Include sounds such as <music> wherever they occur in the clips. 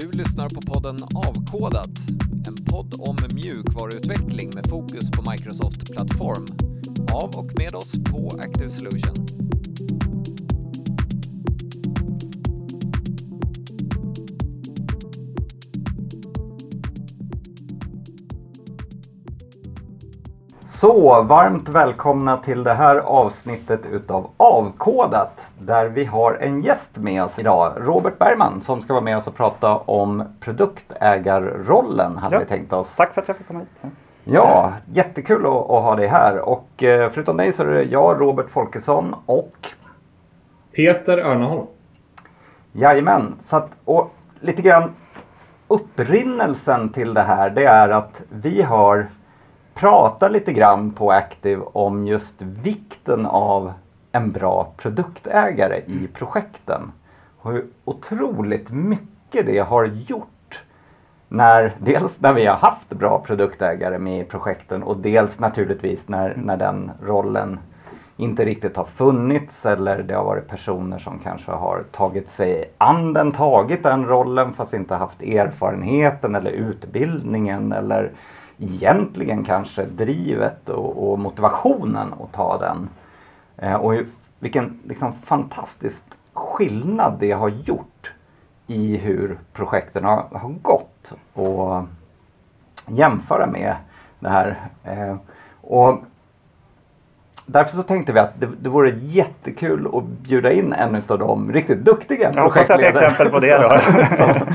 Du lyssnar på podden Avkodat, en podd om mjukvaruutveckling med fokus på Microsoft Plattform. Av och med oss på Active Solution. Så varmt välkomna till det här avsnittet utav Avkodat där vi har en gäst med oss idag, Robert Bergman som ska vara med oss och prata om produktägarrollen hade Ja. vi tänkt oss. Tack för att jag fick komma hit. Ja, jättekul att, att ha dig här och eh, förutom dig så är det jag, Robert Folkesson och Peter Örneholm. Jajamän, så att, och lite grann upprinnelsen till det här det är att vi har pratat lite grann på Active om just vikten av en bra produktägare i projekten. Och hur otroligt mycket det har gjort när, dels när vi har haft bra produktägare med i projekten och dels naturligtvis när, när den rollen inte riktigt har funnits eller det har varit personer som kanske har tagit sig an den, tagit den rollen fast inte haft erfarenheten eller utbildningen eller egentligen kanske drivet och, och motivationen att ta den. Eh, och vilken liksom fantastisk skillnad det har gjort i hur projekten har, har gått och jämföra med det här. Eh, och Därför så tänkte vi att det, det vore jättekul att bjuda in en av de riktigt duktiga Jag hoppas att det är exempel på det då. <laughs> som,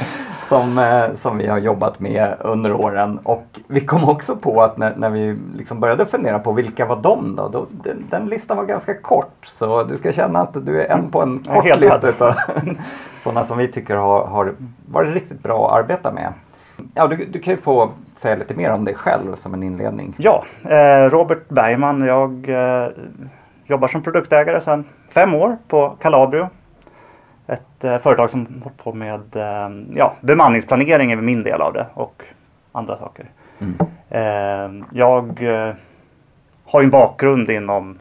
som, eh, som vi har jobbat med under åren. Och vi kom också på att när, när vi liksom började fundera på vilka var de då? då den, den listan var ganska kort. Så du ska känna att du är en på en kort helt lista utav <laughs> sådana som vi tycker har, har varit riktigt bra att arbeta med. Ja, du, du kan ju få säga lite mer om dig själv som en inledning. Ja, eh, Robert Bergman. Jag eh, jobbar som produktägare sedan fem år på Calabrio. Ett eh, företag som håller på med eh, ja, bemanningsplanering är min del av det och andra saker. Mm. Eh, jag har en bakgrund inom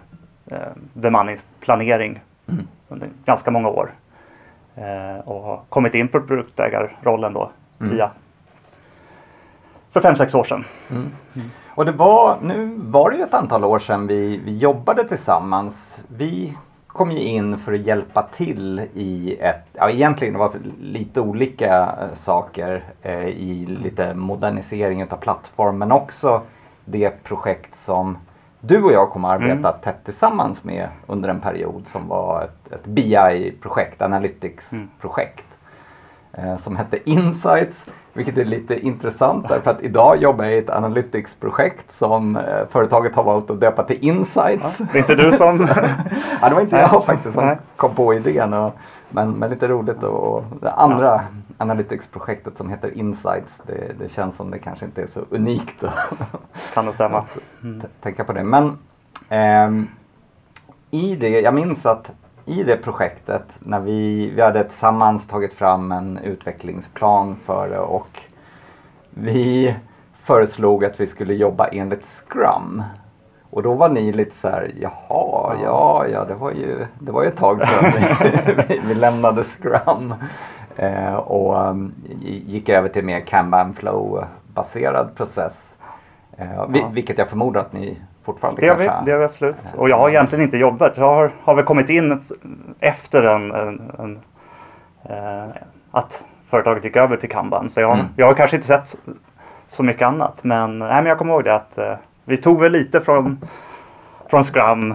bemanningsplanering Mm. under ganska många år. Och har kommit in på produktägarrollen då Mm. via för fem sex år sedan. Och det var, nu var det ju ett antal år sedan vi, vi jobbade tillsammans. Vi kom ju in för att hjälpa till i ett, ja egentligen det var lite olika eh, saker eh, i lite modernisering av plattform men också. Det projekt som du och jag kommer att arbeta tätt tillsammans med under en period som var ett, ett BI-projekt, Analytics-projekt. Eh, som hette Insights. Vilket är lite intressant därför att idag jobbar jag i ett Analytics-projekt som eh, företaget har valt att döpa till Insights. Det är inte du som... <laughs> ja, det var inte jag faktiskt som kom på idén. Och, men, men lite roligt. Och, det andra Analytics-projektet som heter Insights. Det, det känns som det kanske inte är så unikt Kan det stämma? t- tänka på det. Men ehm, i det, jag minns att i det projektet när vi, vi hade tillsammans tagit fram en utvecklingsplan för det och vi föreslog att vi skulle jobba enligt Scrum. Och då var ni lite så här, jaha, ja, ja, det var ju, det var ju ett tag sedan vi, <laughs> vi, lämnade Scrum. Eh, och um, gick över till mer Kanban flow-baserad process. Eh. Vilket jag förmodar att ni fortfarande Det gör vi, det gör vi absolut. Och jag har egentligen inte jobbat. Jag har, har väl kommit in efter en, en, en, eh, att företaget gick över till Kanban. Så jag, Mm. jag har kanske inte sett så mycket annat. Men, nej, men jag kommer ihåg det att eh, vi tog väl lite från, från Scrum.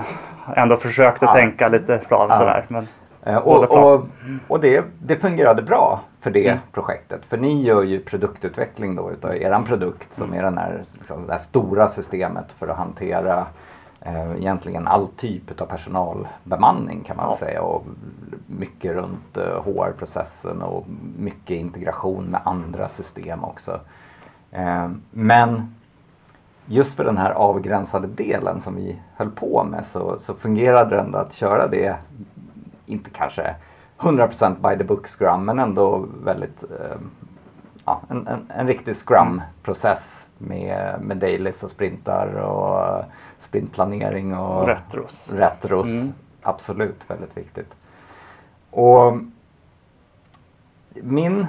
Ändå försökte Ja. tänka lite plan Ja. sådär. Men, Eh, och klart. och, och det, det fungerade bra för det Mm. projektet. För ni gör ju produktutveckling då utav eran produkt som Mm. är den här, liksom, det här stora systemet för att hantera eh, egentligen all typ av personalbemanning kan man Ja. säga. Och mycket runt eh, HR-processen och mycket integration med andra system också. Eh, men just för den här avgränsade delen som vi höll på med så, så fungerade det ändå att köra det, inte kanske 100% by the book scrum men ändå väldigt eh, ja, en, en, en riktig scrum-process med, med dailies och sprintar och sprintplanering och retros. retros. Mm. Absolut väldigt viktigt. Och min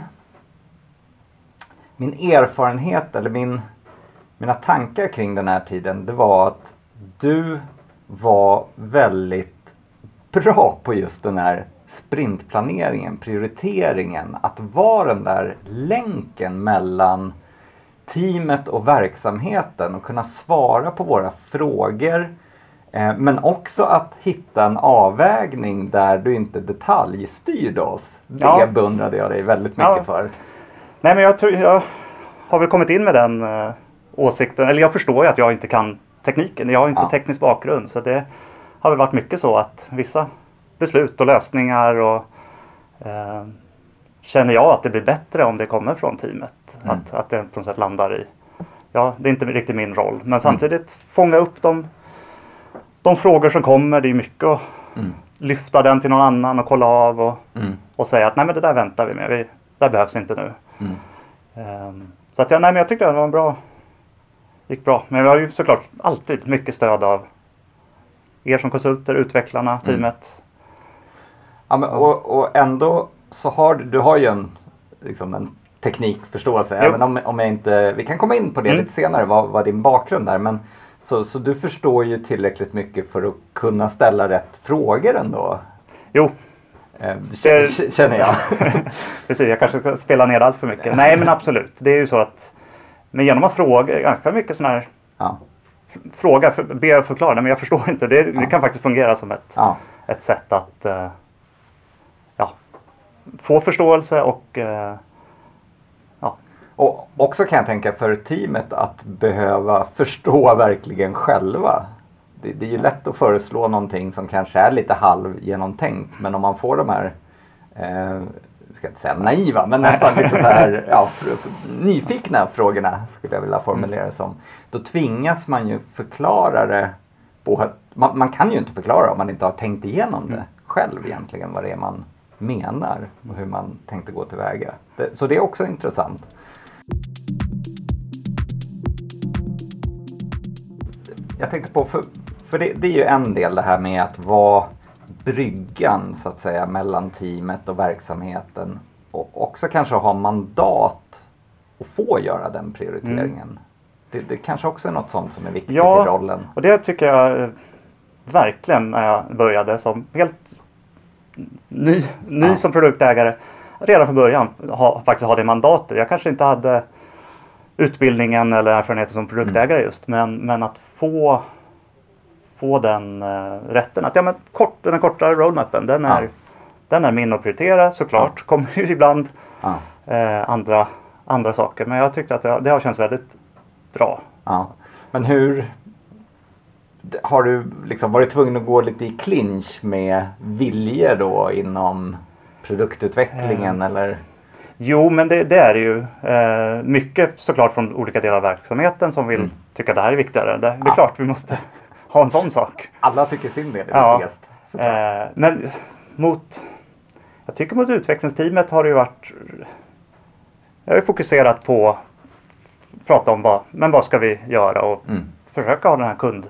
min erfarenhet eller min, mina tankar kring den här tiden det var att du var väldigt bra på just den här sprintplaneringen, prioriteringen. Att vara den där länken mellan teamet och verksamheten och kunna svara på våra frågor. Eh, men också att hitta en avvägning där du inte detaljstyrde oss. Det Ja. beundrade jag dig väldigt mycket Ja. för. Nej men jag, tror, jag har väl kommit in med den eh, åsikten. Eller jag förstår ju att jag inte kan tekniken. Jag har inte Ja. teknisk bakgrund. Så det har väl varit mycket så att vissa beslut och lösningar och eh, känner jag att det blir bättre om det kommer från teamet. Mm. Att, att det på något sätt landar i. Ja, det är inte riktigt min roll. Men samtidigt fånga upp de, de frågor som kommer. Det är mycket att Mm. lyfta den till någon annan och kolla av och, Mm. och säga att nej men det där väntar vi med. Vi, det där behövs inte nu. Mm. Ehm, så att jag, nej, men jag tyckte det var en bra, gick bra. Men vi har ju såklart alltid mycket stöd av er som konsulter, utvecklarna, teamet. Ja, men, och, och ändå så har du, du har ju en, liksom en teknikförståelse. Jo. Även om, om jag inte, vi kan komma in på det Mm. lite senare, vad, vad din bakgrund är. Men, så, så du förstår ju tillräckligt mycket för att kunna ställa rätt frågor ändå. Jo, Eh, Det- k- känner jag. <laughs> precis. Jag kanske ska spela ner allt för mycket. Nej, men absolut. Det är ju så att men genom att fråga, ganska mycket sådana här ja, fråga, för, be jag förklara, nej, men jag förstår inte. Det, det kan faktiskt fungera som ett, ett sätt att eh, ja, få förståelse och eh, Och också kan jag tänka för teamet att behöva förstå <laughs> verkligen själva. Det, det är ju lätt att föreslå någonting som kanske är lite halvgenomtänkt. Men om man får de här, eh, ska inte säga naiva, men nästan lite så här ja, nyfikna frågorna skulle jag vilja formulera det som. Då tvingas man ju förklara det. På, man, man kan ju inte förklara om man inte har tänkt igenom det själv egentligen vad det är man menar och hur man tänkte gå tillväga. Det, så det är också intressant. Jag tänkte på, för, för det, det är ju en del det här med att vara bryggan så att säga mellan teamet och verksamheten. Och också kanske ha mandat att få göra den prioriteringen. Det, det kanske också är något sånt som är viktigt Ja. i rollen. Och det tycker jag eh, verkligen när jag började som helt ny, ny Ja. som produktägare. Redan från början ha, faktiskt ha det mandatet. Jag kanske inte hade utbildningen eller erfarenheten som produktägare just. Men, men att få, få den eh, rätten. Att ja, men kort, den korta roadmappen den är, Ja. den är min att prioritera såklart. <laughs> Kommer ju ibland Ja, eh, andra, andra saker. Men jag tyckte att det, det har känts väldigt bra. ja. Men hur har du liksom varit tvungen att gå lite i clinch med viljor då inom produktutvecklingen eller? Jo, men det, det är det ju. Eh, mycket såklart från olika delar av verksamheten som vill Mm. tycka det här är viktigare. Det, det är Ja. klart vi måste ha en sån sak. Alla tycker sin del är Ja. viktigast. Eh, men mot, jag tycker mot utvecklingsteamet har det ju varit, jag har ju fokuserat på prata om vad, men vad ska vi göra och Mm. försöka ha den här kund,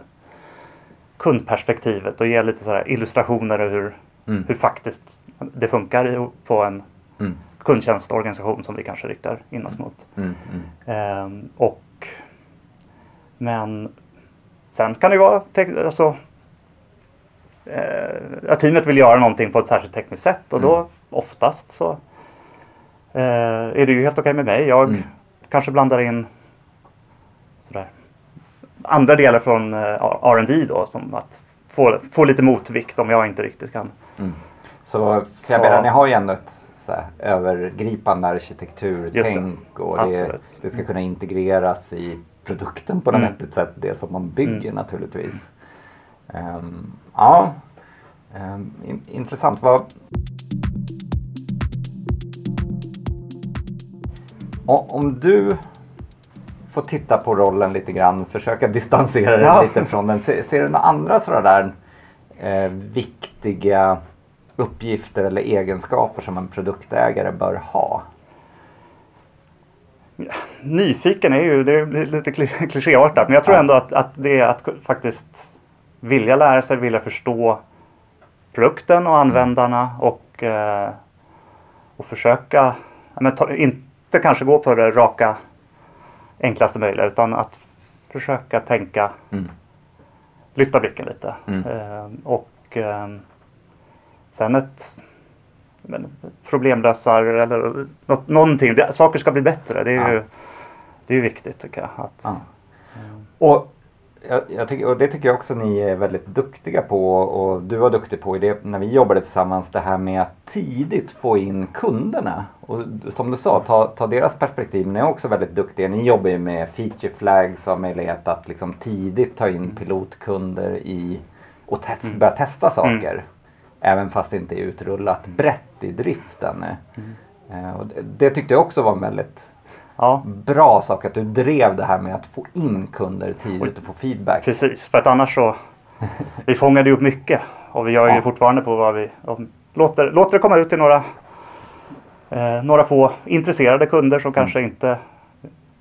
kundperspektivet och ge lite så här illustrationer över hur, Mm. hur faktiskt det funkar på en Mm. kundtjänstorganisation som vi kanske riktar in oss mot. Mm. Mm. Ehm, och, men sen kan det ju vara alltså, eh, att teamet vill göra någonting på ett särskilt tekniskt sätt och då Mm. oftast så eh, är det ju helt okej med mig. Jag Mm. kanske blandar in sådär, andra delar från eh, R&D då som att få, få lite motvikt om jag inte riktigt kan. Mm. Så, för jag Så- menar, ni har ju ändå ett så här, övergripande arkitekturtänk och det, det ska kunna integreras i produkten på något Mm. vettigt sätt, det som man bygger Mm. naturligtvis. Ehm, ja, Ehm, in, intressant. Vad... Om du får titta på rollen lite grann, försöka <laughs> distansera dig Ja. lite från den. Ser, ser du några andra sådana där eh, viktiga uppgifter eller egenskaper som en produktägare bör ha? Nyfiken är ju, det blir lite kli- <laughs> klichéartat, men jag tror ändå att, att det är att faktiskt vilja lära sig, vilja förstå produkten och användarna och, eh, och försöka men ta, in, inte kanske gå på det raka enklaste möjliga utan att försöka tänka, Mm. lyfta blicken lite. Mm. Eh, och eh, sen ett men, problemlösar eller något, någonting. Det, saker ska bli bättre. Det är, Ja. ju, det är viktigt tycker jag. Att, Ja. Och, jag, jag tycker, och det tycker jag också ni är väldigt duktiga på och du var duktig på i det när vi jobbade tillsammans det här med att tidigt få in kunderna. Och som du sa, ta, ta deras perspektiv. Ni är också väldigt duktiga. Ni jobbar ju med feature flags och möjlighet att liksom tidigt ta in pilotkunder i och test, börja testa saker. Även fast det inte är utrullat brett i driften. Eh, och det, tyckte jag också var en väldigt ja, bra sak att du drev det här med att få in kunder tidigt och få feedback. precis. För att annars så... Vi fångade ju upp mycket och vi gör ju Ja. fortfarande på vad vi... Låter, låter det komma ut till några, eh, några få intresserade kunder som kanske inte...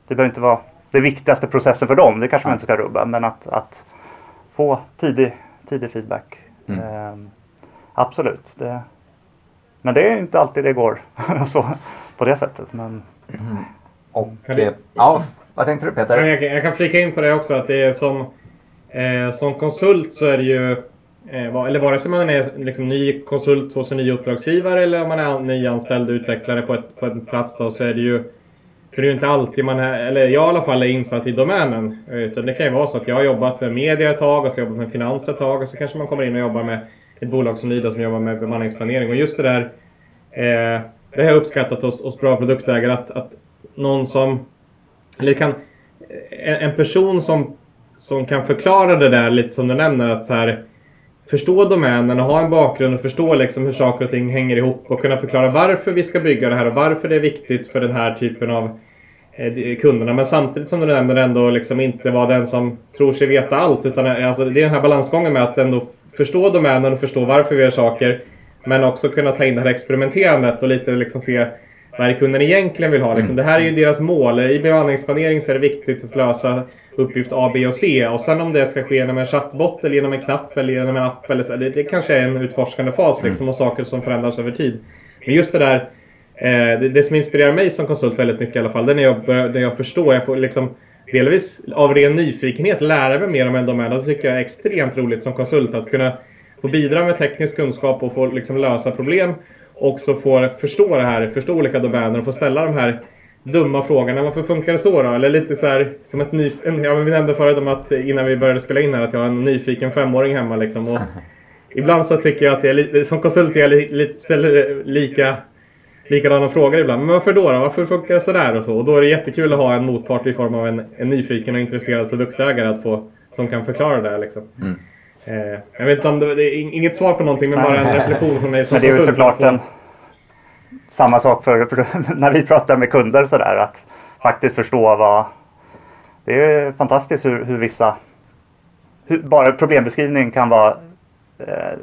Det behöver inte vara det viktigaste processen för dem. Det kanske man inte ska rubba. Men att, att få tidig, tidig feedback. Mm. Eh, absolut. Det, men det är inte alltid det går <laughs> så, på det sättet. Men Och, Kan det- eh, ja, vad tänkte du Men Peter? jag, kan- jag kan flika in på det också att det är som, eh, som konsult så är det ju eh, eller vare sig man är liksom ny konsult hos en ny uppdragsgivare eller om man är an- nyanställd utvecklare på, ett, på en plats då, så är det ju så det är ju inte alltid man är, eller jag i alla fall är insatt i domänen. Utan det kan ju vara så att jag har jobbat med media ett tag och så jobbat med finans ett tag och så kanske man kommer in och jobbar med ett bolag som Lida som jobbar med bemanningsplanering. Och just det där, eh, det har jag uppskattat hos, hos bra produktägare att, att någon som, eller kan, en, en person som, som kan förklara det där lite som du nämner att så här förstå domänen och ha en bakgrund och förstå liksom hur saker och ting hänger ihop och kunna förklara varför vi ska bygga det här och varför det är viktigt för den här typen av eh, kunderna. Men samtidigt som du nämner ändå liksom inte vara den som tror sig veta allt. Utan eh, alltså, det är den här balansgången med att ändå förstå domänen och förstå varför vi gör saker. Men också kunna ta in det här experimenterandet och lite liksom se vad är det kunden egentligen vill ha. Liksom. Det här är ju deras mål. I bemanningsplanering så är det viktigt att lösa uppgift A, B och C. Och sen om det ska ske genom en chattbot eller genom en knapp eller genom en app. Eller så, det, det kanske är en utforskande fas liksom, och saker som förändras över tid. Men just det där Eh, det, det som inspirerar mig som konsult väldigt mycket i alla fall, det är när jag, när jag förstår, jag får liksom delvis av ren nyfikenhet lära mig mer om domän. Det tycker jag är extremt roligt som konsult att kunna få bidra med teknisk kunskap och få liksom lösa problem. Och så få förstå det här, förstå olika domäner och få ställa de här dumma frågorna. Varför funkar det så då? Eller lite så här som ett ny... Ja, vi nämnde förut om att innan vi började spela in här att jag har en nyfiken femåring hemma liksom. Och <laughs> ibland så tycker jag att jag är lite, som konsult är jag li, li, ställer lika likadana frågor ibland. Men varför då, då? Varför funkar det sådär och så? Och då är det jättekul att ha en motpart i form av en, en nyfiken och intresserad produktägare att få, som kan förklara det här liksom. Mm. Eh, jag vet inte om det, det är inget svar på någonting men Nej. bara en reflektion från mig som Men det är ju såklart en, samma sak för, för <laughs> när vi pratar med kunder sådär att faktiskt förstå vad... Det är fantastiskt hur, hur vissa... Hur, bara problembeskrivning kan vara eh,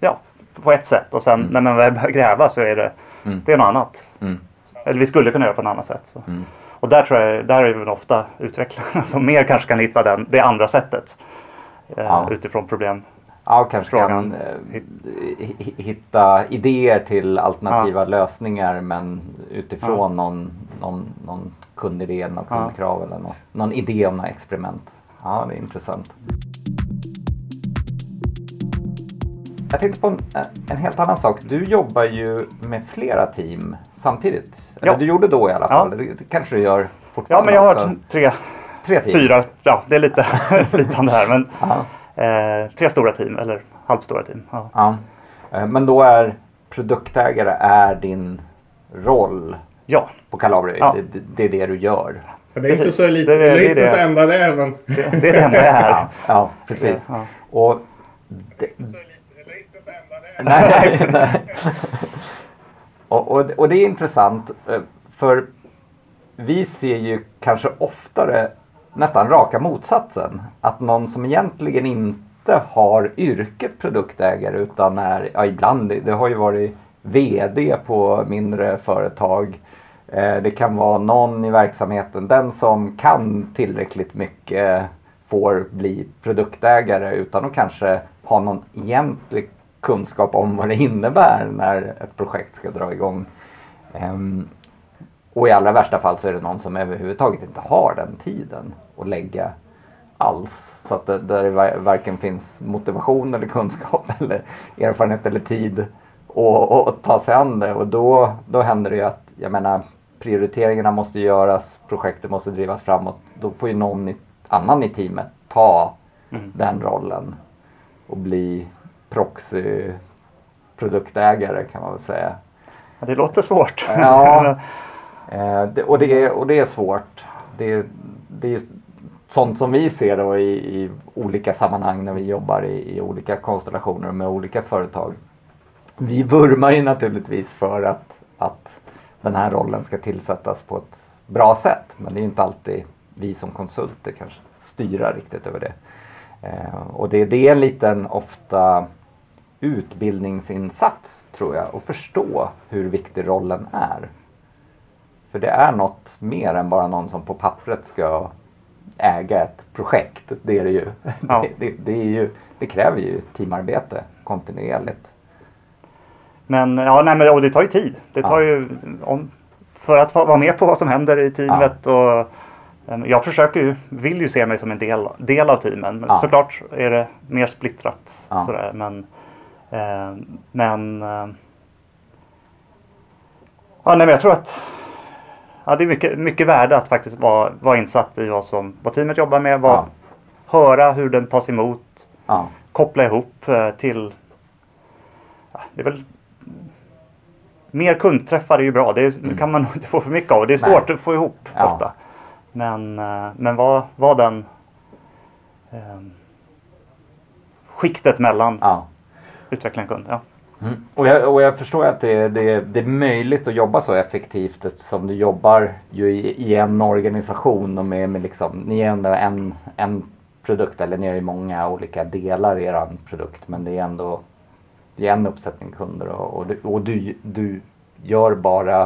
ja, på ett sätt och sen när man väl börjar gräva så är det, Mm. det är något annat. Mm. Eller vi skulle kunna göra på ett annat sätt. Mm. Och där tror jag, där är väl ofta utvecklarna som mer kanske kan hitta den, det andra sättet. Eh, Ja. Utifrån problem. Ja, kanske Frågan. kan eh, hi- hitta idéer till alternativa lösningar men utifrån någon, någon, någon kundidé, någon Ja. kundkrav eller någon, någon idé om något experiment. Ja, det är intressant. Jag tänkte på en, en helt annan sak. Du jobbar ju med flera team samtidigt. Eller Ja. du gjorde då i alla Ja. fall. Det det kanske du gör Ja, fortfarande men jag också. har tre, Tre team. fyra, ja det är lite <laughs> flytande här. Men Ja. eh, tre stora team, eller halvstora team. Ja. Ja. Eh, Men då är produktägare är din roll ja, på Calabria. Ja. Det, det, det är det du gör. Det är inte Precis. så lite, Det det är- det är inte det. så enda det är men... det, det är det enda jag är här. <laughs> Ja, ja precis. Ja. Och det, nej, <laughs> nej. Och, och, och det är intressant eh, för vi ser ju kanske oftare nästan raka motsatsen. Att någon som egentligen inte har yrket produktägare utan är, ja ibland, det, har ju varit VD på mindre företag. Eh, Det kan vara någon i verksamheten, den som kan tillräckligt mycket får bli produktägare utan att kanske ha någon egentlig kunskap om vad det innebär när ett projekt ska dra igång. Ehm, Och i allra värsta fall så är det någon som överhuvudtaget inte har den tiden att lägga alls. Så att det, där det var- varken finns motivation eller kunskap <laughs> eller erfarenhet eller tid att ta sig an det. Och då, då händer det ju att, jag menar, prioriteringarna måste göras, projektet måste drivas framåt. Då får ju någon i, annan i teamet ta den rollen och bli proxy produktägare kan man väl säga. Ja, det låter svårt. <laughs> Ja. Eh, och, det är, och det är svårt. Det, det är sånt som vi ser då i, i olika sammanhang när vi jobbar i, i olika konstellationer med olika företag. Vi vurmar ju naturligtvis för att, att den här rollen ska tillsättas på ett bra sätt. Men det är inte alltid vi som konsulter kanske styra riktigt över det. Eh, och det, det är en liten ofta utbildningsinsats tror jag att förstå hur viktig rollen är. För det är något mer än bara någon som på pappret ska äga ett projekt. Det är det ju. Ja. <laughs> Det, det, det, är ju, det kräver ju teamarbete kontinuerligt. Men ja, nej, men och det tar ju tid. Det tar Ja. ju, om, för att vara med på vad som händer i teamet. Och, em, jag försöker ju, vill ju se mig som en del, del av teamen. Men Ja. såklart är det mer splittrat. Ja. Sådär. Men, men, eh, ja, nej, men jag tror att ja, det är mycket, mycket värde att faktiskt vara, vara insatt i vad, som, vad teamet jobbar med. Vad, Ja. Höra hur den tas emot. Ja. koppla ihop eh, till... Ja, det är väl... Mer kundträffar är ju bra. Det är, kan man nog <laughs> inte få för mycket av. Det är Mm. Nej. svårt att få ihop ofta. Men, eh, men vad, vad den... Eh, skiktet mellan Utveckla en kund. Ja. Mm. Och, jag, och jag förstår att det, det, det är möjligt att jobba så effektivt eftersom du jobbar ju i, i en organisation och med, med liksom, ni är ändå en, en produkt eller ni har ju många olika delar i er produkt men det är ändå det är en uppsättning kunder och, och, du, och du, du gör bara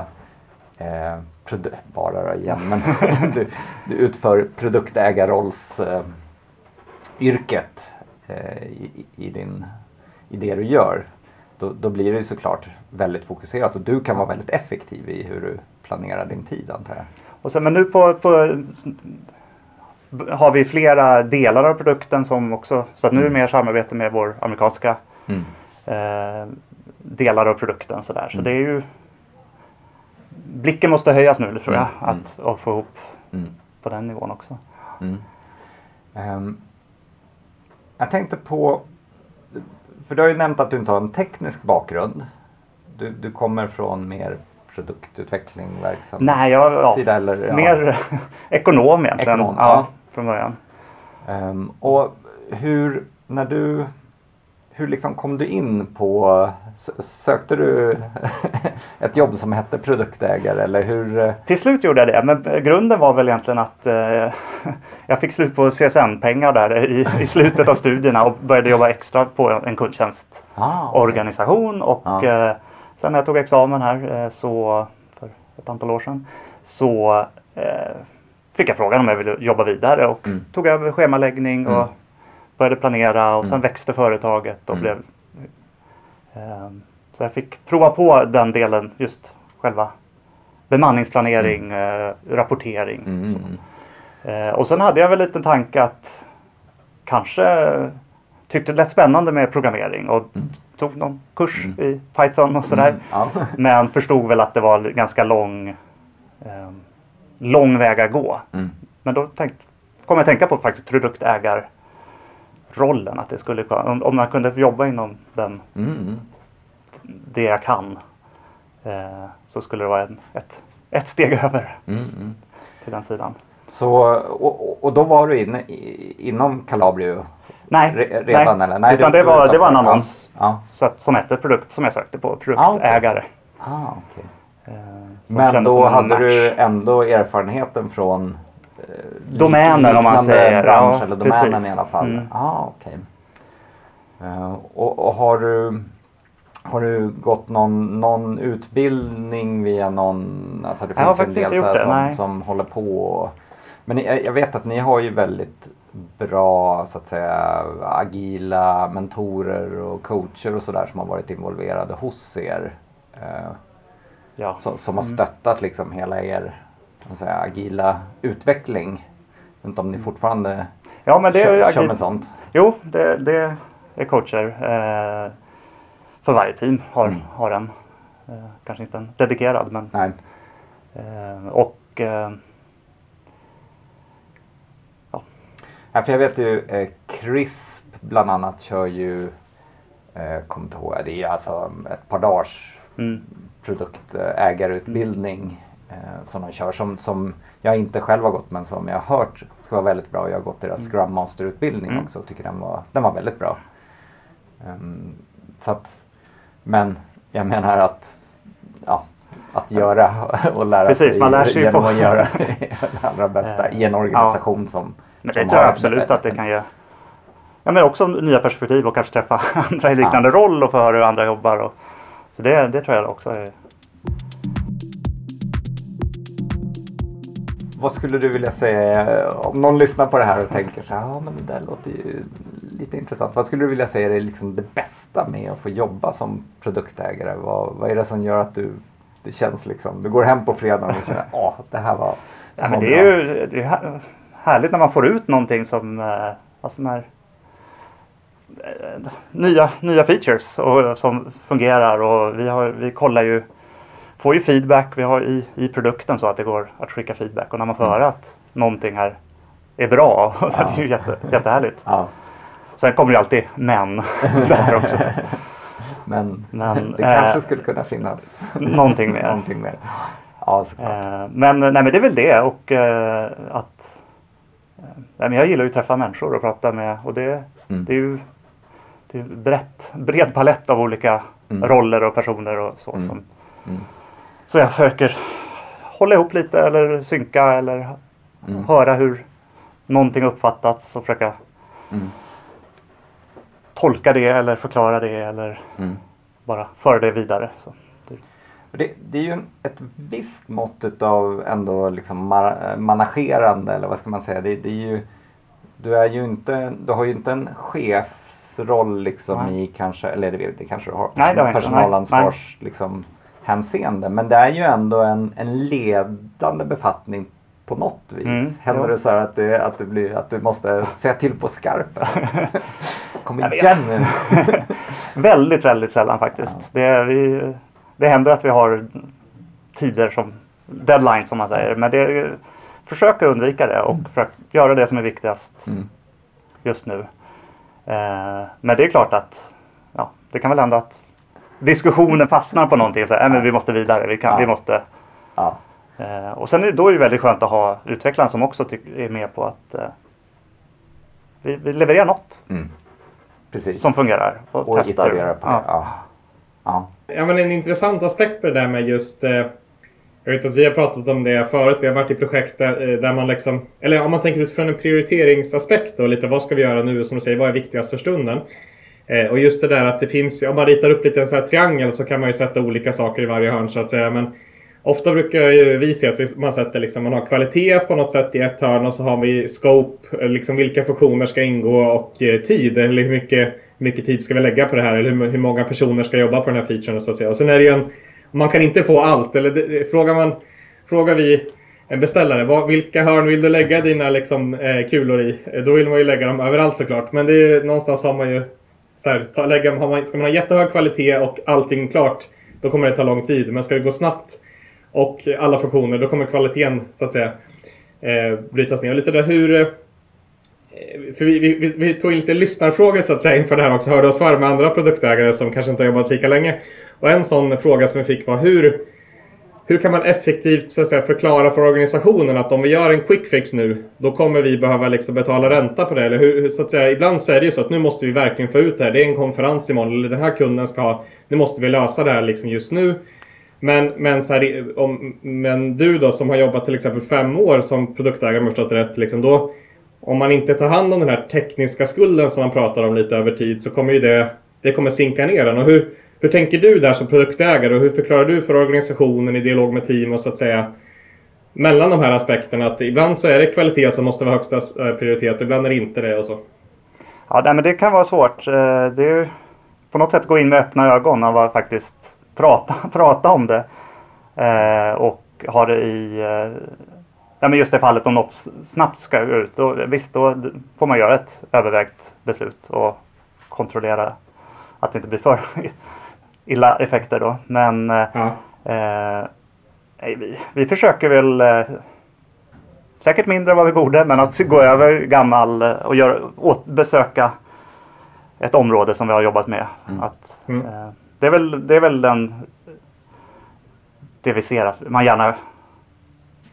eh, produ- bara då igen men <laughs> du, du utför produktägarrollsyrket eh, eh, i, i, din, i det du gör. Då, då blir det ju såklart väldigt fokuserat och du kan vara väldigt effektiv i hur du planerar din tid antar jag. Och sen, men nu på, på har vi flera delar av produkten som också, så att nu är det mer samarbete med vår amerikanska Mm. eh, delar av produkten. Så, där. så det är ju Blicken måste höjas nu tror jag. Mm, Att, att få ihop Mm. på den nivån också. Mm. Ehm, jag tänkte på, för du har ju nämnt att du inte har en teknisk bakgrund. Du, du kommer från mer produktutveckling, verksamhet Nej, jag- ja, sida eller? ja. Mer <laughs> ekonom egentligen. Ekonom, ja, ja. Från början. Ehm, och hur, när du, hur liksom kom du in på, sö- sökte du <laughs> ett jobb som hette produktägare eller hur? Till slut gjorde jag det. Men grunden var väl egentligen att eh, <laughs> jag fick slut på CSN-pengar där i, i slutet av studierna och började jobba extra på en kundtjänstorganisation. Ah, Och Ja. eh, sen när jag tog examen här eh, så, för ett antal år sedan så fick jag frågan om jag ville jobba vidare och Mm. tog över schemaläggning och Mm. Började planera och sen Mm. växte företaget och Mm. blev eh, så jag fick prova på den delen, just själva bemanningsplanering, eh, rapportering. Mm, mm, mm. Eh, och sen hade jag väl en liten tanke att kanske tyckte det lät spännande med programmering och tog någon kurs i Python och sådär. Mm, ja. <laughs> Men förstod väl att det var ganska lång, eh, lång väg att gå. Mm. Men då tänk, kom jag att tänka på faktiskt produktägarrollen. Att det skulle, om, om man kunde jobba inom den, Mm, mm. det jag kan eh, så skulle det vara en, ett, ett steg <laughs> över Mm, mm. till den sidan. Så, och, och- då var du inne inom Calabrio Nej, re, redan nej. eller? Nej, utan du- det var, det var en annons Ja. så att, som hette produkt som jag sökte på. Produktägare. ja. Ah, okej. Eh, Men då hade match. du ändå erfarenheten från Domänen, lik- om man säger. bransch Ja, eller domänen precis. i alla fall. Mm. Ah, okej. Eh, och, och har du har du gått någon, någon utbildning via någon, alltså det finns en del så det, som, nej. som håller på och, Men jag vet att ni har ju väldigt bra så att säga agila mentorer och coacher och sådär som har varit involverade hos er. Eh, Ja. som, som har Mm. stöttat liksom hela er säga, agila utveckling. Jag vet inte om ni fortfarande Ja, men det kör, är kör med sånt. Jo, det, det är coacher. Eh, för varje team har, Mm. har en. Eh, kanske inte en dedikerad men. Nej. Eh, och eh, Ja, för jag vet ju eh, CRISP bland annat kör ju, eh, kommer inte ihåg, det är alltså ett par dagars mm, produktägarutbildning eh, som de kör som, som jag inte själv har gått men som jag har hört ska vara väldigt bra. Jag har gått deras Scrum Master-utbildning Mm. också och tycker den var, den var väldigt bra. Ehm, så att, men jag menar att ja, att göra <laughs> och lära Precis, sig man lär sig genom på- att göra <laughs> det allra bästa i en organisation som men som det tror jag absolut att det kan ge. Ja, men också nya perspektiv och kanske träffa <laughs> andra i liknande roll och få höra hur andra jobbar. Och, så det, det tror jag också är. Vad skulle du vilja säga om någon lyssnar på det här och tänker så här, ja men det där låter ju lite intressant. Vad skulle du vilja säga är liksom det bästa med att få jobba som produktägare? Vad, vad är det som gör att du, det känns liksom, du går hem på fredagen och känner, ja det här var, Ja, var det är bra." ju det är här- härligt när man får ut någonting som eh, alltså när, eh, nya, nya features och, som fungerar och vi, har, vi kollar ju får ju feedback vi har i, i produkten så att det går att skicka feedback och när man får Mm. höra att någonting här är bra <laughs> Ja. det är ju jätte, jättehärligt. Ja, Sen kommer det alltid men <laughs> där också. men, Men, det eh, kanske skulle kunna finnas Någonting mer. <laughs> någonting mer. Ja. Eh, men, nej, men det är väl det och eh, att eh, nej, men jag gillar ju att träffa människor och prata med och det, Mm. det är ju det är brett, bred palett av olika Mm. roller och personer och så. Mm. Som, Mm. Så jag försöker hålla ihop lite eller synka eller Mm. höra hur någonting uppfattats och försöka Mm. tolka det eller förklara det eller Mm. bara föra det vidare. Så. Det, det är ju ett visst mått av ändå liksom managerande eller vad ska man säga. Det, det är ju, du, är ju inte, du har ju inte en chefsroll liksom Nej. i kanske, eller det, det kanske du har, Nej, personalansvars liksom, hänseende. Men det är ju ändå en, en ledande befattning på något vis. Mm, Händer jo. det så här att, det, att, det blir, att du måste säga till på skarpen? <laughs> Kom igen nu! <laughs> Väldigt, väldigt sällan faktiskt. Det, är, vi, det händer att vi har tider som deadline som man säger. Men det, försöker undvika det och försöker göra det som är viktigast Mm. just nu. Eh, men det är klart att ja, det kan väl hända att diskussionen fastnar på någonting. Så här, "Nej, men vi måste vidare. Vi, kan, Ja. vi måste. Ja. Eh, och sen är det, då är det väldigt skönt att ha utvecklaren som också tyck, är med på att eh, vi, vi levererar något Mm. Precis. som fungerar och, och testar. iterera på det. Ja. Ja. Ja. Ja, men en intressant aspekt på det där med just... Eh, jag vet att vi har pratat om det förut. Vi har varit i projekt där, eh, där man liksom... Eller om man tänker utifrån en prioriteringsaspekt då, lite vad ska vi göra nu? Som du säger, vad är viktigast för stunden? Eh, och just det där att det finns... Om man ritar upp lite en sån här triangel så kan man ju sätta olika saker i varje hörn så att säga. Men ofta brukar ju vi se att man sätter liksom... Man har kvalitet på något sätt i ett hörn och så har vi scope, eh, liksom vilka funktioner ska ingå och eh, tid. Eller hur mycket, hur mycket tid ska vi lägga på det här? Eller hur, hur många personer ska jobba på den här featuren så att säga. Och sen är det ju en... Man kan inte få allt. Eller det, det, frågar man... Frågar vi en beställare, vad, vilka hörn vill du lägga dina liksom, eh, kulor i? Eh, då vill man ju lägga dem överallt såklart. Men det är, någonstans har man ju... Så här, ta, lägga, har man, ska man ha jättehög kvalitet och allting klart, då kommer det ta lång tid. Men ska det gå snabbt och alla funktioner, då kommer kvaliteten så att säga eh, brytas ner. Och lite där hur... Eh, för vi, vi, vi- vi tog in lite lyssnarfrågor så att säga inför det här också. Hörde oss för med andra produktägare som kanske inte har jobbat lika länge. Och en sån fråga som vi fick var hur, hur kan man effektivt så att säga, förklara för organisationen att om vi gör en quick fix nu, då kommer vi behöva liksom betala ränta på det. Eller hur, så att säga, ibland så är det ju så att nu måste vi verkligen få ut det här. Det är en konferens imorgon, eller den här kunden ska ha, nu måste vi lösa det här liksom just nu. Men, men, så här, om, men du då som har jobbat till exempel fem år som produktägare, om jag förstått det rätt, liksom då, om man inte tar hand om den här tekniska skulden som man pratar om lite över tid så kommer ju det, det kommer sinka ner den. Och hur, hur tänker du där som produktägare och hur förklarar du för organisationen i dialog med team och så att säga mellan de här aspekterna att ibland så är det kvalitet som måste vara högsta eh, prioritet och ibland är det inte det och så. Ja, nej, men det kan vara svårt. Eh, det är på något sätt gå in med öppna ögon och faktiskt prata, <laughs> prata om det. Eh, och ha det i ja, men just det fallet om något snabbt ska ut. Då, visst, då får man göra ett övervägt beslut och kontrollera att det inte blir för <laughs> illa effekter då. Men eh, Ja. Eh, nej, vi, vi försöker väl eh, säkert mindre än vad vi borde men att gå över gammal eh, och göra, åt, besöka ett område som vi har jobbat med. Att, Mm. eh, det, är väl, det är väl den det vi ser att man gärna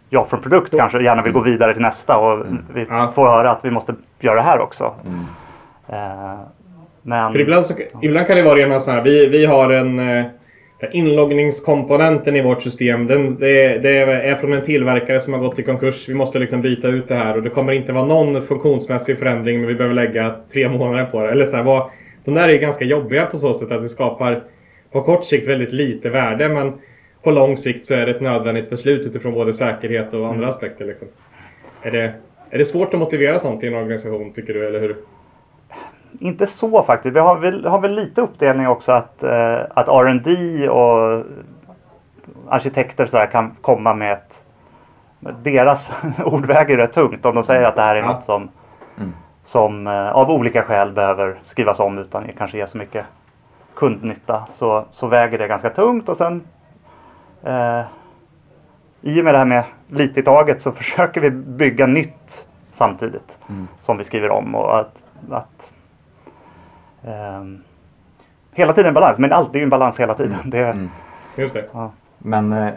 jag från produkt kanske gärna vill gå vidare till nästa och vi Ja. får höra att vi måste göra det här också. Mm. Eh, men För ibland, så, ibland kan det vara rena så här, vi, vi har en eh, här, inloggningskomponenten i vårt system. Den, det, det är från en tillverkare som har gått i konkurs. Vi måste liksom byta ut det här och det kommer inte vara någon funktionsmässig förändring men vi behöver lägga tre månader på det. Eller så här, vad, de där är ganska jobbiga på så sätt att det skapar på kort sikt väldigt lite värde men på lång sikt så är det ett nödvändigt beslut utifrån både säkerhet och andra aspekter. Liksom. Är, det, är det svårt att motivera sånt i en organisation tycker du, eller hur? Inte så faktiskt. Vi har väl, har väl lite uppdelning också att, eh, att R&D och arkitekter så här kan komma med ett... Deras <laughs> ord väger rätt tungt om de säger att det här är Ja. något som, Mm. som eh, av olika skäl behöver skrivas om utan kanske ge så mycket kundnytta. Så, så väger det ganska tungt och sen eh, i och med det här med lite i taget så <laughs> försöker vi bygga nytt samtidigt Mm. som vi skriver om. Och att, att ehm, hela tiden balans, men alltid en balans hela tiden. Det, Mm. Just det. ja. Men eh,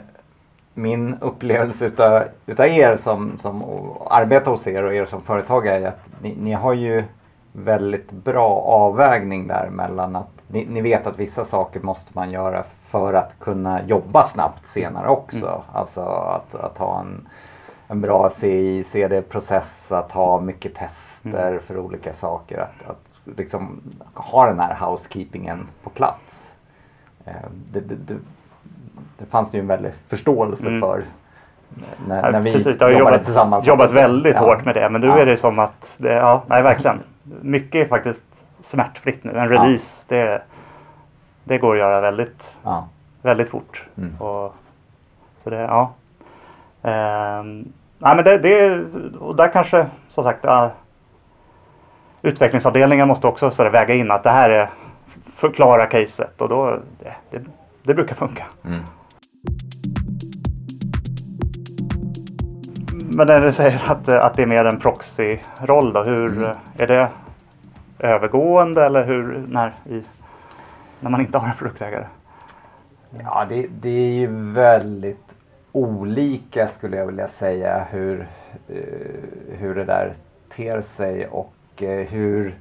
min upplevelse utav, utav er som, som arbetar hos er och er som företagare är att ni, ni har ju väldigt bra avvägning där mellan att ni, ni vet att vissa saker måste man göra för att kunna jobba snabbt senare också. Alltså att, att ha en, en bra CI, CD-process, att ha mycket tester för olika saker. Att, att liksom ha den här housekeepingen på plats. Eh, Det, det, det, det fanns ju en väldig förståelse Mm. för när, Ja, när vi Precis, jobbade jobbat, tillsammans. jobbat väldigt Ja. hårt med det. Men nu Ja. är det som att, det, ja, nej verkligen. Mycket är faktiskt smärtfritt nu. En release, det, det går att göra väldigt, väldigt fort. Mm. Och, så det, ja. Ehm, nej, men det, det, och där kanske, som sagt, utvecklingsavdelningen måste också så väga in att det här är förklara caset och då, det, det, det brukar funka. Mm. Men när du säger att, att det är mer en proxy-roll då, hur Mm. är det övergående eller hur, när, i, när man inte har en produktägare? Ja, det, det är ju väldigt olika skulle jag vilja säga hur, eh, hur det där ter sig och hur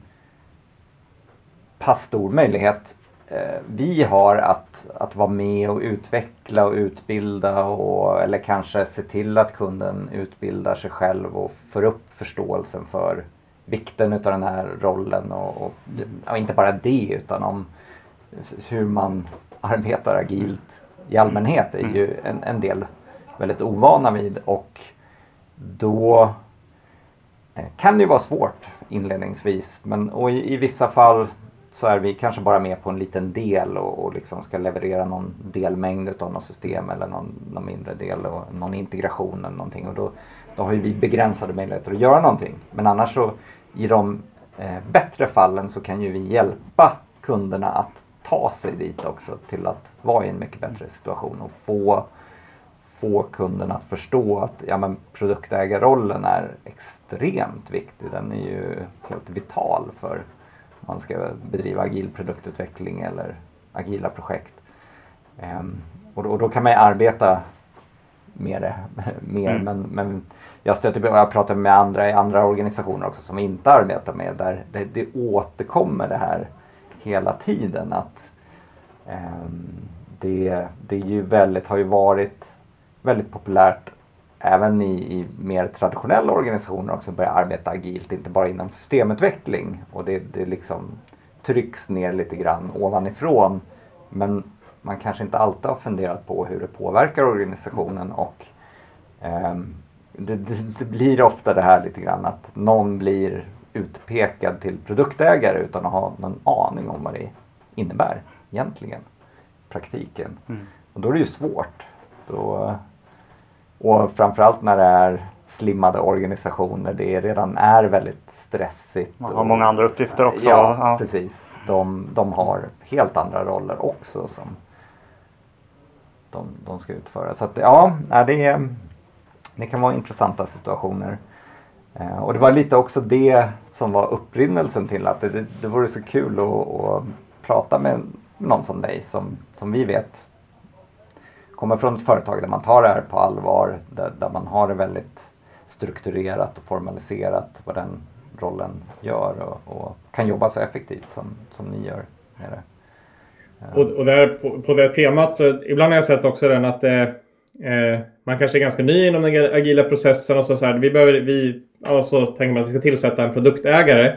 pass stor möjlighet eh, vi har att, att vara med och utveckla och utbilda och, eller kanske se till att kunden utbildar sig själv och får upp förståelsen för vikten utav den här rollen och, och, och inte bara det utan om hur man arbetar agilt i allmänhet är ju en, en del väldigt ovana vid och då eh, Eh, kan det ju vara svårt inledningsvis. Men, och i, i vissa fall så är vi kanske bara med på en liten del och, och liksom ska leverera någon delmängd av något system eller någon, någon mindre del och någon integration eller någonting. Och då, då har ju vi begränsade möjligheter att göra någonting. Men annars så i de eh, bättre fallen så kan ju vi hjälpa kunderna att ta sig dit också till att vara i en mycket bättre situation och få, få kunden att förstå att ja, men produktägarrollen är extremt viktig. Den är ju helt vital för om man ska bedriva agil produktutveckling eller agila projekt. Ehm, och, då, och då kan man ju arbeta med det <laughs> mer. Mm. Men, men jag stöter på, och jag pratar med andra i andra organisationer också som inte arbetar med där det, det återkommer det här hela tiden att ehm, det, det är ju väldigt, har ju varit väldigt populärt även i, i mer traditionella organisationer också börja arbeta agilt, inte bara inom systemutveckling. Och det, det liksom trycks ner lite grann ovanifrån. Men man kanske inte alltid har funderat på hur det påverkar organisationen och ehm, det, det, det blir ofta det här lite grann att någon blir utpekad till produktägare utan att ha någon aning om vad det innebär egentligen, praktiken. Mm. Och då är det ju svårt Och, och framförallt när det är slimmade organisationer. Det redan är väldigt stressigt. Man har många andra uppgifter också. Ja, Ja. precis. De, de har helt andra roller också som de, de ska utföra. Så att, ja, det, det kan vara intressanta situationer. Eh, och det var lite också det som var upprinnelsen till att det, det, det vore så kul att, att prata med någon som dig som, som vi vet kommer från ett företag där man tar det här på allvar, där, där man har det väldigt strukturerat och formaliserat vad den rollen gör och, och kan jobba så effektivt som, som ni gör med det. Eh. Och, och där, på, på det temat så ibland har jag sett också den att eh, eh man kanske är ganska ny inom den agila processen och så, så här, vi behöver, vi, alltså, tänker man att vi ska tillsätta en produktägare.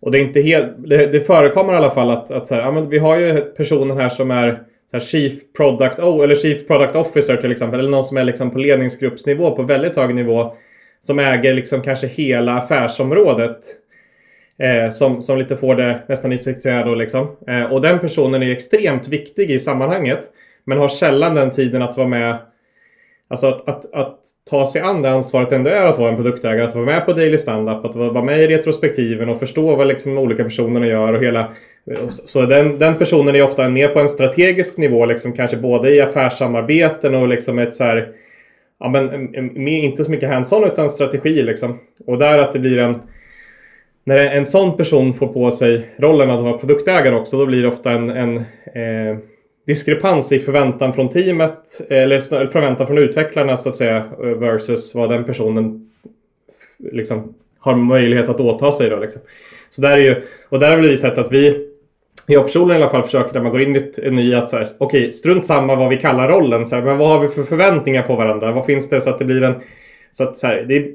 Och det är inte helt, det, det förekommer i alla fall att, att så här, ja, men vi har ju personen här som är här, Chief Product O eller Chief Product Officer till exempel. Eller någon som är liksom på ledningsgruppsnivå på väldigt hög nivå. Som äger liksom kanske hela affärsområdet. Eh, som, som lite får det nästan i sitt då liksom. Eh, och den personen är extremt viktig i sammanhanget. Men har sällan den tiden att vara med Alltså att, att, att ta sig an det ansvaret ändå är att vara en produktägare. Att vara med på Daily Standup, att vara med i retrospektiven och förstå vad liksom olika personerna gör och hela... Så den, den personen är ofta mer på en strategisk nivå, liksom kanske både i affärssamarbeten och liksom ett så här... Ja men inte så mycket hands-on utan strategi liksom. Och där att det blir en... När en sån person får på sig rollen att vara produktägare också, då blir det ofta en, en eh, diskrepans i förväntan från teamet eller förväntan från utvecklarna så att säga versus vad den personen liksom har möjlighet att åta sig då liksom. Så där är ju, och där har vi sett att vi jag personligen i alla fall försöker när man går in i ett- ny att så här, okej, strunt samma vad vi kallar rollen, så här, men vad har vi för förväntningar på varandra? Vad finns det så att det blir en så att så här, det är,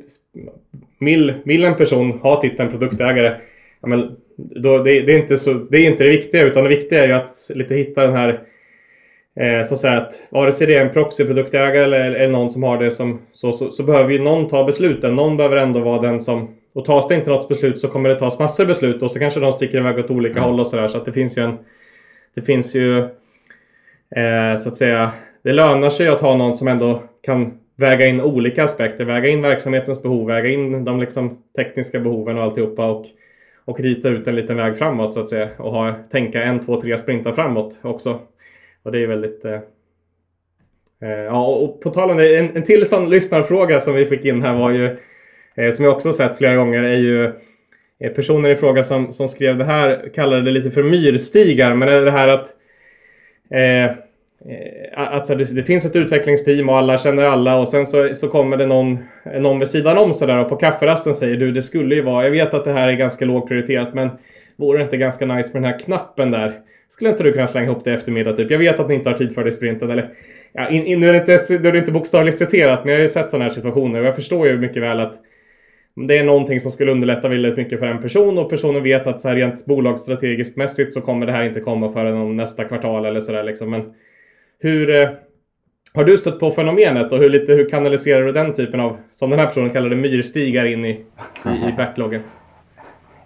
vill, mill en person ha titeln produktägare, ja, men då, det, det, är inte så, det är inte det viktiga, utan det viktiga är ju att lite hitta den här Eh, så att vare sig det är en proxyproduktägare eller, eller någon som har det som så, så, så behöver ju någon ta besluten. Någon behöver ändå vara den som och tas det inte något beslut så kommer det tas massor beslut och så kanske de sticker iväg åt olika håll och sådär. Så att det finns ju en... Det finns ju... Eh, så att säga... Det lönar sig att ha någon som ändå kan väga in olika aspekter. Väga in verksamhetens behov, väga in de liksom tekniska behoven och alltihopa. Och, och rita ut en liten väg framåt så att säga. Och ha, tänka en, två, tre sprintar framåt också. Och det är väldigt... Eh, eh, ja, och på tal om det, en, en till sån lyssnarfråga som vi fick in här var ju, Eh, som jag också sett flera gånger, är ju eh, personen i fråga som, som skrev det här kallade det lite för myrstigar, men är det här att eh, eh att så alltså det, det finns ett utvecklingsteam och alla känner alla och sen så, så kommer det någon, någon vid sidan om sådär och på kafferasten säger du det skulle ju vara, jag vet att det här är ganska lågprioriterat men vore det inte ganska nice med den här knappen där? Skulle inte du kunna slänga ihop det i eftermiddag typ? Jag vet att ni inte har tid för det i sprinten eller... Ja, in, in, nu, är det inte, nu är det inte bokstavligt citerat men jag har ju sett sådana här situationer och jag förstår ju mycket väl att det är någonting som skulle underlätta väldigt mycket för en person och personen vet att så här rent bolagsstrategiskt mässigt så kommer det här inte komma förrän om nästa kvartal eller sådär liksom. Men hur... Eh, har du stött på fenomenet och hur, lite, hur kanaliserar du den typen av, som den här personen kallar det, myrstigar in i, i, i backloggen?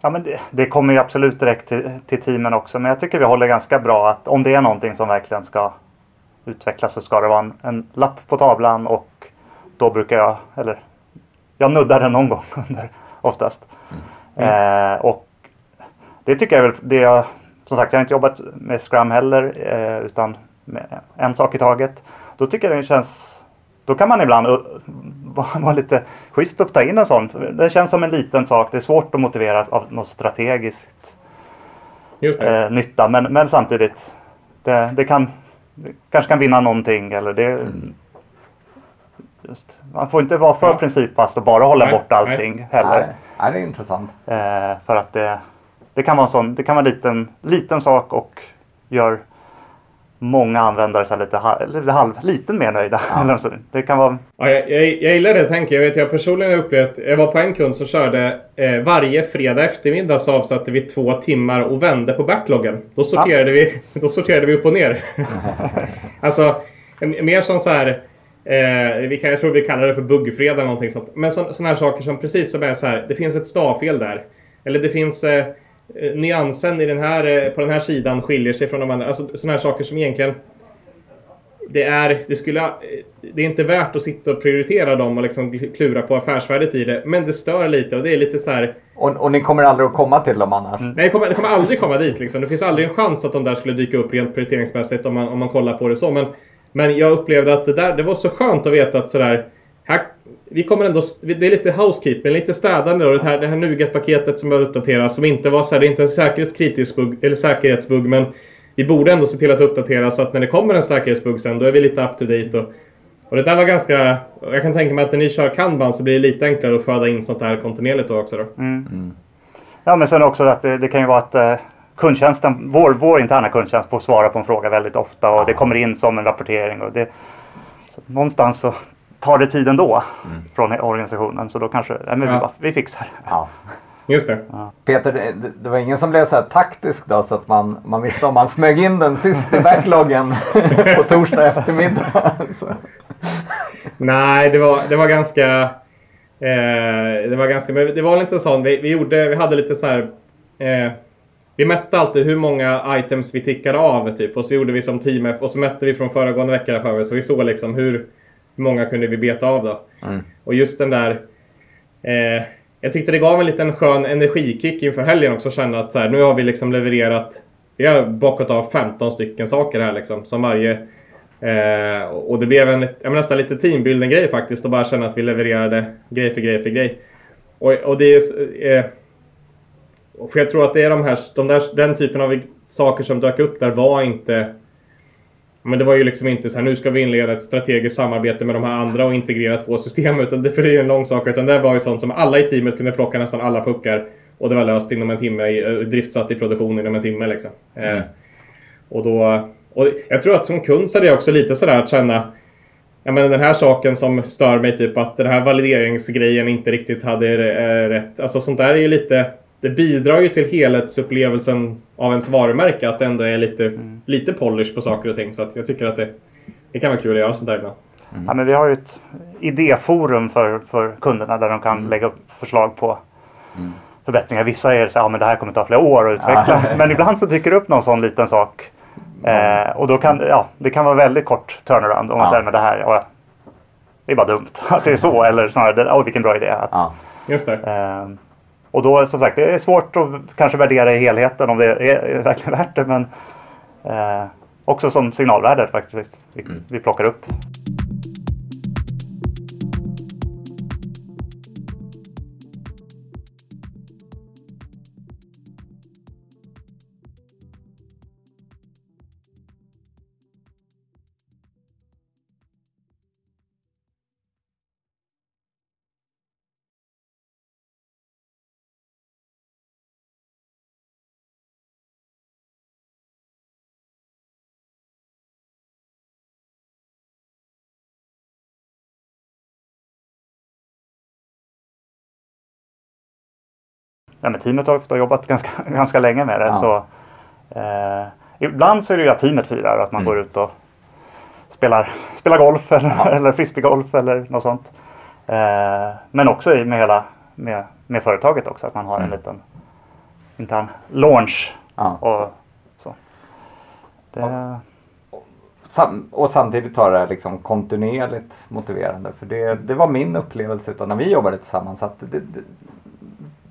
Ja, men det, det kommer ju absolut direkt till, till teamen också. Men jag tycker vi håller ganska bra att om det är någonting som verkligen ska utvecklas så ska det vara en, en lapp på tavlan och då brukar jag, eller jag nuddar den någon gång <laughs> under oftast. Eh, och det tycker jag väl, det jag, som sagt jag har inte jobbat med Scrum heller eh, utan med en sak i taget. Då tycker jag det känns då kan man ibland uh, <laughs> vara lite schysst att ta in en sån. Det känns som en liten sak. Det är svårt att motivera av något strategiskt eh, nytta. Men, men samtidigt, det, det kan det kanske kan vinna någonting. Eller det, just, man får inte vara för Ja. principfast och bara hålla Nej, bort allting heller. Nej, nej, det är intressant. Eh, för att det, det kan vara en sån, det kan vara en liten, liten sak och gör många användare så lite, halv, lite halv, liten mer nöjda. <laughs> Så. Det kan vara Ja, jag, jag, jag gillar det tänker jag. vet jag personligen har upplevt, jag var på en kund som körde eh, varje fredag eftermiddag så avsatte vi två timmar och vände på backloggen. Då sorterade, vi, <laughs> då sorterade vi upp och ner. <laughs> alltså, mer som så här, eh, vi kan, jag tror vi kallar det för buggfredag eller någonting sånt. Men sådana här saker som precis som är så här, det finns ett stavfel där. Eller det finns eh, eh, nyansen i den här, eh, på den här sidan skiljer sig från de andra. Alltså sådana här saker som egentligen det är, det, skulle, det är inte värt att sitta och prioritera dem och liksom klura på affärsvärdet i det. Men det stör lite och det är lite så här... Och, och ni kommer aldrig att komma till dem annars? Nej, det kommer, det kommer aldrig komma dit. Liksom. Det finns aldrig en chans att de där skulle dyka upp rent prioriteringsmässigt om man, om man kollar på det så. Men, men jag upplevde att det, där, det var så skönt att veta att sådär... Här, vi kommer ändå, det är lite housekeeping, lite städande då. Det här, det här Nuget-paketet som behöver uppdateras. Som inte var så här, det är inte en säkerhetskritisk bugg, eller säkerhetsbugg. Men vi borde ändå se till att uppdatera så att när det kommer en säkerhetsbugg sen, då är vi lite up to date. Och, och det där var ganska... Jag kan tänka mig att när ni kör kanban så blir det lite enklare att föda in sånt här kontinuerligt då också. Då. Mm. Ja, men sen också att det, det kan ju vara att eh, kundtjänsten, vår, vår interna kundtjänst får svara på en fråga väldigt ofta och det kommer in som en rapportering. Och det, så någonstans så tar det tid ändå mm. från organisationen. Så då kanske, nej, men ja. vi, vi fixar. Ja. Just det. Ja. Peter, det, det, var ingen som blev så här taktisk då så att man, man visste om man smög in den sist i backloggen på torsdag eftermiddag? Nej, det var, det var ganska... Eh, det var ganska... Men det var lite sån, vi, vi gjorde, vi hade lite så här... Eh, vi mätte alltid hur många items vi tickade av typ och så gjorde vi som team och så mätte vi från föregående vecka för mig så vi såg liksom hur, många kunde vi beta av då. Mm. Och just den där eh, jag tyckte det gav en liten skön energikick inför helgen också. Känna att så här, nu har vi liksom levererat. Vi har bockat av 15 stycken saker här liksom. Som varje... Eh, och det blev en, jag nästan lite teambuilding grej faktiskt. Att bara känna att vi levererade grej för grej för grej. Och, och det är... Eh, för jag tror att det är de här, de där, den typen av saker som dök upp där var inte men det var ju liksom inte så här, nu ska vi inleda ett strategiskt samarbete med de här andra och integrera två system. Utan det, för det är ju en lång sak. Utan det var ju sånt som alla i teamet kunde plocka nästan alla puckar. Och det var löst inom en timme, eh, driftsatt i produktion inom en timme liksom. Eh, mm. Eh, och då... Och jag tror att som kund så är det också lite sådär att känna Ja men den här saken som stör mig, typ att den här valideringsgrejen inte riktigt hade eh, rätt. Alltså sånt där är ju lite det bidrar ju till helhetsupplevelsen av ens varumärke att det ändå är lite, mm. lite polish på saker och ting. Så att jag tycker att det, det kan vara kul att göra sånt där ibland. Mm. Ja, men vi har ju ett idéforum för, för kunderna där de kan mm. lägga upp förslag på mm. förbättringar. Vissa är så att ja, det här kommer ta flera år att utveckla. <laughs> men ibland så dyker det upp någon sån liten sak. Eh, och då kan ja, det kan vara väldigt kort turnaround om man ja. säger med det här. Ja, det är bara dumt <laughs> att det är så. Eller snarare, oh, vilken bra idé. Att, ja. Just det. Eh, och då som sagt, det är svårt att kanske värdera i helheten om det är verkligen värt det. Men eh, också som signalvärde faktiskt vi, mm. vi plockar upp. Ja, men teamet har ofta jobbat ganska, <laughs> ganska länge med det. Ja. Så, eh, ibland så är det ju att teamet firar att man mm. går ut och spelar, spelar golf eller, ja. <laughs> eller frisbeegolf eller något sånt. Eh, men också med, hela, med, med företaget också, att man har mm. en liten intern launch. Ja. Och, så. Det, och samtidigt har det liksom kontinuerligt motiverande. För det, det var min upplevelse utav när vi jobbade tillsammans. Att det, det,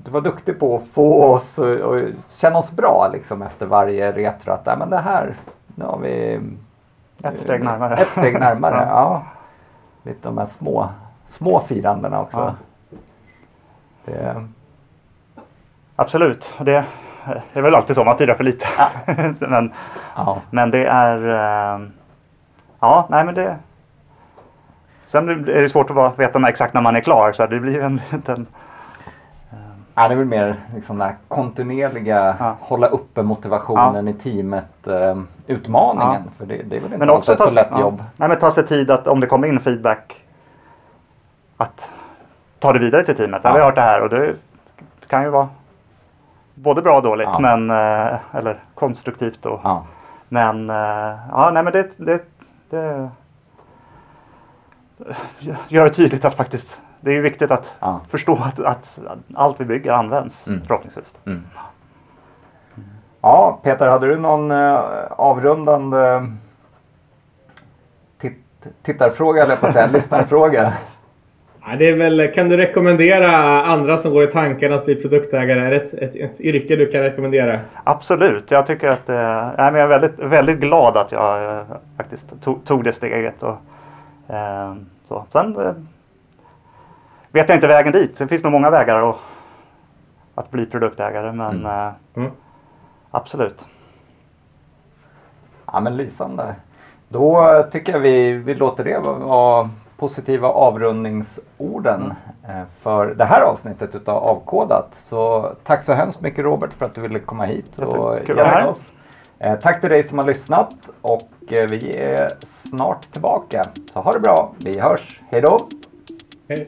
du var duktig på att få oss att känna oss bra liksom efter varje retro. Att äh, men det här, nu har vi ett steg närmare. Ett steg närmare, ja. <laughs> ja. Lite de här små, små firandena också. Ja. Det... Absolut. Det, det är väl alltid så, man firar för lite. Ja. <laughs> men, men det är... Eh, ja, nej men det... Sen är det svårt att veta exakt när man är klar så det blir en liten Ja, det är väl mer liksom den här kontinuerliga ja. hålla uppe motivationen ja. i teamet uh, utmaningen. Ja. För det, det, är väl inte alltid ett så lätt jobb. Nej, men ta sig tid att om det kommer in feedback att ta det vidare till teamet. Ja. Vi har hört det här och det kan ju vara både bra och dåligt. Men, uh, eller konstruktivt. Och, Men, uh, ja, nej, men det, det, det gör det tydligt att faktiskt det är viktigt att ja. förstå att, att, allt vi bygger används mm. förhoppningsvis. Mm. Ja, Peter, hade du någon eh, avrundande tittarfråga, eller på att säga, <laughs> lyssnarfråga. Ja, det är väl, kan du rekommendera andra som går i tanken att bli produktägare? Är det ett, ett, ett yrke du kan rekommendera? Absolut. Jag tycker att eh, jag är väldigt, väldigt glad att jag eh, faktiskt tog, tog det steget. Och, eh, så. Sen eh, vet jag inte vägen dit. Det finns nog många vägar att, att bli produktägare. Men eh, Mm. absolut. Ja, men lysande. Då tycker jag vi, vi låter det vara- positiva avrundningsorden eh, för det här avsnittet utav Avkodat. Så tack så hemskt mycket Robert för att du ville komma hit och gästa oss. Eh, Tack till dig som har lyssnat och vi är snart tillbaka. Så ha det bra. Vi hörs. Hej då! Hej.